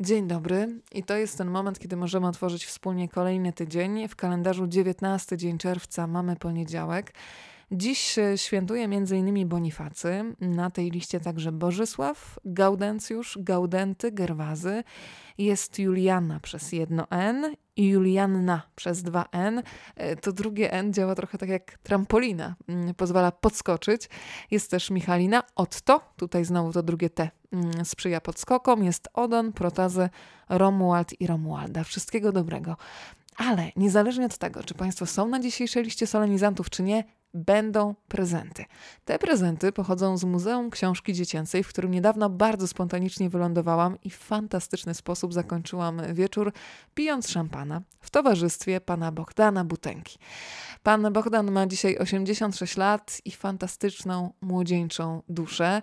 Dzień dobry i to jest ten moment, kiedy możemy otworzyć wspólnie kolejny tydzień. W kalendarzu 19 dzień czerwca mamy poniedziałek. Dziś e, świętuje m.in. Bonifacy, na tej liście także Bożysław, Gaudencjusz, Gaudenty, Gerwazy, jest Juliana przez jedno N i Julianna przez dwa N. E, to drugie N działa trochę tak jak trampolina, mm, pozwala podskoczyć. Jest też Michalina, Otto, tutaj znowu to drugie T mm, sprzyja podskokom. Jest Odon, Protazy, Romuald i Romualda. Wszystkiego dobrego. Ale niezależnie od tego, czy Państwo są na dzisiejszej liście solenizantów, czy nie, będą prezenty. Te prezenty pochodzą z Muzeum Książki Dziecięcej, w którym niedawno bardzo spontanicznie wylądowałam i w fantastyczny sposób zakończyłam wieczór pijąc szampana w towarzystwie pana Bogdana Butenki. Pan Bogdan ma dzisiaj 86 lat i fantastyczną, młodzieńczą duszę.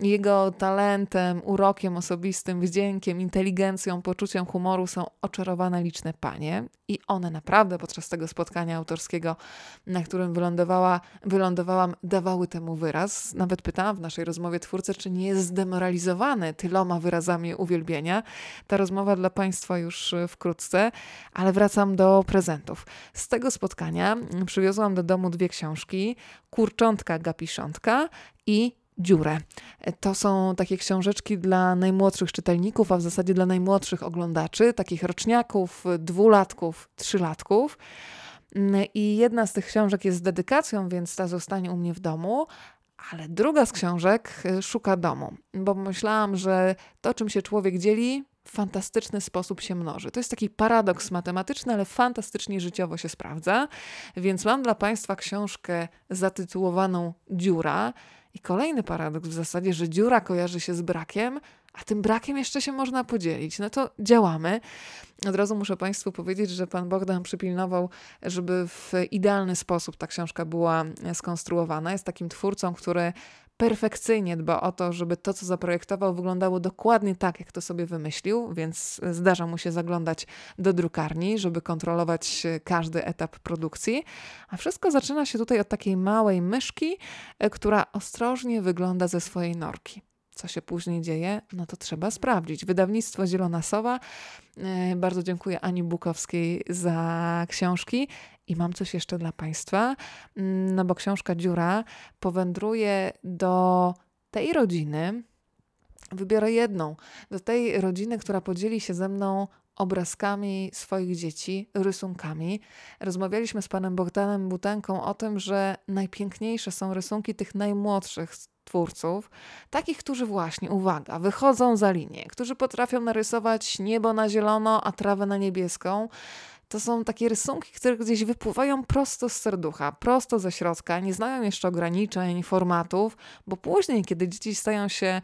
Jego talentem, urokiem osobistym, wdziękiem, inteligencją, poczuciem humoru są oczarowane liczne panie i one naprawdę podczas tego spotkania autorskiego, na którym wylądowała, wylądowałam, dawały temu wyraz. Nawet pytałam w naszej rozmowie twórcę, czy nie jest zdemoralizowany tyloma wyrazami uwielbienia. Ta rozmowa dla Państwa już wkrótce, ale wracam do prezentów. Z tego spotkania przywiozłam do domu dwie książki: Kurczątka Gapiszątka i dziurę. To są takie książeczki dla najmłodszych czytelników, a w zasadzie dla najmłodszych oglądaczy, takich roczniaków, dwulatków, trzylatków. I jedna z tych książek jest z dedykacją, więc ta zostanie u mnie w domu, ale druga z książek y, szuka domu, bo myślałam, że to, czym się człowiek dzieli, w fantastyczny sposób się mnoży. To jest taki paradoks matematyczny, ale fantastycznie życiowo się sprawdza. Więc mam dla Państwa książkę zatytułowaną Dziura. I kolejny paradoks w zasadzie, że dziura kojarzy się z brakiem, a tym brakiem jeszcze się można podzielić. No to działamy. Od razu muszę Państwu powiedzieć, że pan Bogdan przypilnował, żeby w idealny sposób ta książka była skonstruowana. Jest takim twórcą, który perfekcyjnie dba o to, żeby to, co zaprojektował, wyglądało dokładnie tak, jak to sobie wymyślił, więc zdarza mu się zaglądać do drukarni, żeby kontrolować każdy etap produkcji. A wszystko zaczyna się tutaj od takiej małej myszki, e, która ostrożnie wygląda ze swojej norki. Co się później dzieje, no to trzeba sprawdzić. Wydawnictwo Zielona Sowa. E, bardzo dziękuję Ani Bukowskiej za książki. I mam coś jeszcze dla Państwa, mm, no bo książka Dziura powędruje do tej rodziny. Wybiorę jedną, do tej rodziny, która podzieli się ze mną obrazkami swoich dzieci, rysunkami. Rozmawialiśmy z panem Bogdanem Butenką o tym, że najpiękniejsze są rysunki tych najmłodszych twórców, takich, którzy właśnie, uwaga, wychodzą za linię, którzy potrafią narysować niebo na zielono, a trawę na niebieską. To są takie rysunki, które gdzieś wypływają prosto z serducha, prosto ze środka, nie znają jeszcze ograniczeń, formatów, bo później, kiedy dzieci stają się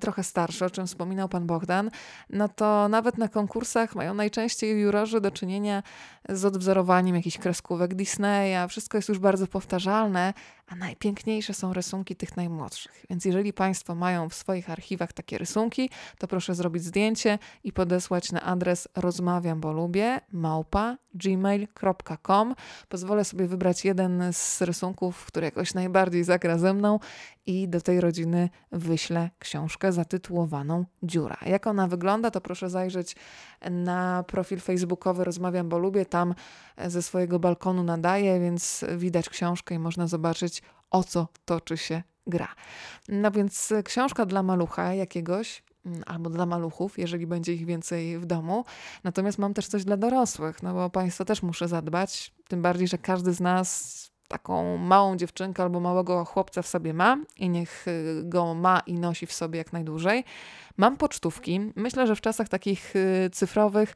trochę starsze, o czym wspominał pan Bogdan, no to nawet na konkursach mają najczęściej jurorzy do czynienia z odwzorowaniem jakichś kreskówek Disneya. Wszystko jest już bardzo powtarzalne, a najpiękniejsze są rysunki tych najmłodszych. Więc jeżeli Państwo mają w swoich archiwach takie rysunki, to proszę zrobić zdjęcie i podesłać na adres rozmawiam, bo lubię, małpa gmail.com. Pozwolę sobie wybrać jeden z rysunków, który jakoś najbardziej zagra ze mną i do tej rodziny wyślę książkę zatytułowaną Dziura. Jak ona wygląda, to proszę zajrzeć na profil facebookowy Rozmawiam, bo lubię. Tam ze swojego balkonu nadaję, więc widać książkę i można zobaczyć, o co toczy się gra. No więc książka dla malucha jakiegoś, mm, albo dla maluchów, jeżeli będzie ich więcej w domu. Natomiast mam też coś dla dorosłych, no bo Państwo też muszę zadbać, tym bardziej, że każdy z nas taką małą dziewczynkę albo małego chłopca w sobie ma i niech y, go ma i nosi w sobie jak najdłużej. Mam pocztówki. Myślę, że w czasach takich y, cyfrowych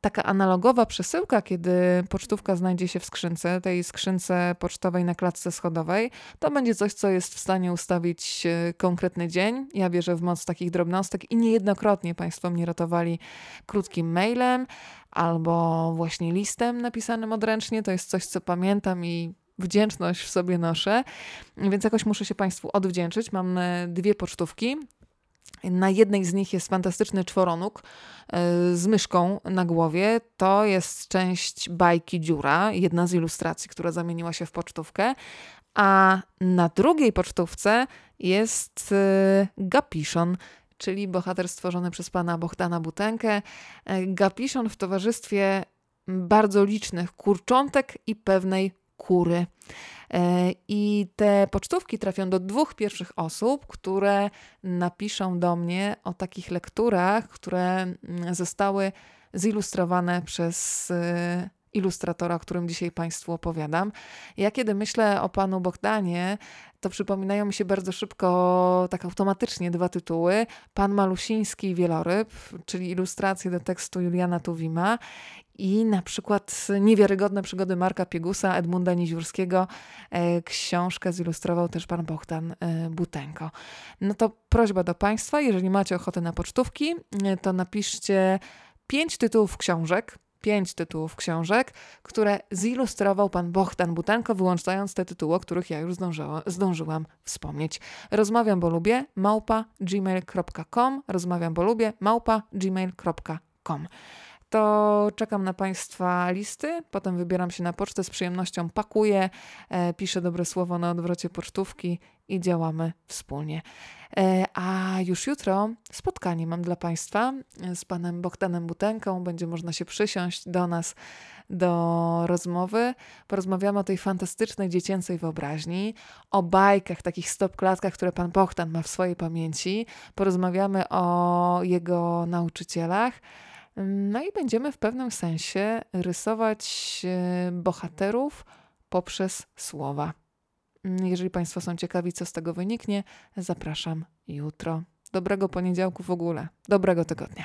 taka analogowa przesyłka, kiedy pocztówka znajdzie się w skrzynce, tej skrzynce pocztowej na klatce schodowej, to będzie coś, co jest w stanie ustawić y, konkretny dzień. Ja wierzę w moc takich drobnostek i niejednokrotnie Państwo mnie ratowali krótkim mailem albo właśnie listem napisanym odręcznie. To jest coś, co pamiętam i wdzięczność w sobie noszę, więc jakoś muszę się Państwu odwdzięczyć. Mam e, dwie pocztówki. Na jednej z nich jest fantastyczny czworonóg e, z myszką na głowie. To jest część bajki Dziura, jedna z ilustracji, która zamieniła się w pocztówkę. A na drugiej pocztówce jest e, Gapiszon, czyli bohater stworzony przez pana Bohdana Butenkę. Gapiszon w towarzystwie bardzo licznych kurczątek i pewnej kury. E, I te pocztówki trafią do dwóch pierwszych osób, które napiszą do mnie o takich lekturach, które mm, zostały zilustrowane przez e, ilustratora, o którym dzisiaj Państwu opowiadam. Ja kiedy myślę o panu Bogdanie, to przypominają mi się bardzo szybko, tak automatycznie dwa tytuły. Pan Malusiński i Wieloryb, czyli ilustracje do tekstu Juliana Tuwima i na przykład Niewiarygodne przygody Marka Piegusa, Edmunda Niziurskiego. E, książkę zilustrował też pan Bogdan e, Butenko. No to prośba do Państwa, jeżeli macie ochotę na pocztówki, e, to napiszcie pięć tytułów książek, pięć tytułów książek, które zilustrował pan Bohdan Butenko, wyłączając te tytuły, o których ja już zdążyła, zdążyłam wspomnieć. Rozmawiam, bo lubię, małpa gmail.com, rozmawiam, bo lubię, małpa gmail.com to czekam na Państwa listy, potem wybieram się na pocztę, z przyjemnością pakuję, e, piszę dobre słowo na odwrocie pocztówki i działamy wspólnie. E, a już jutro spotkanie mam dla Państwa z panem Bogdanem Butenką. Będzie można się przysiąść do nas do rozmowy. Porozmawiamy o tej fantastycznej dziecięcej wyobraźni, o bajkach, takich stopklatkach, które pan Bogdan ma w swojej pamięci. Porozmawiamy o jego nauczycielach. No i będziemy w pewnym sensie rysować e, bohaterów poprzez słowa. Mm, jeżeli Państwo są ciekawi, co z tego wyniknie, zapraszam jutro. Dobrego poniedziałku w ogóle, dobrego tygodnia.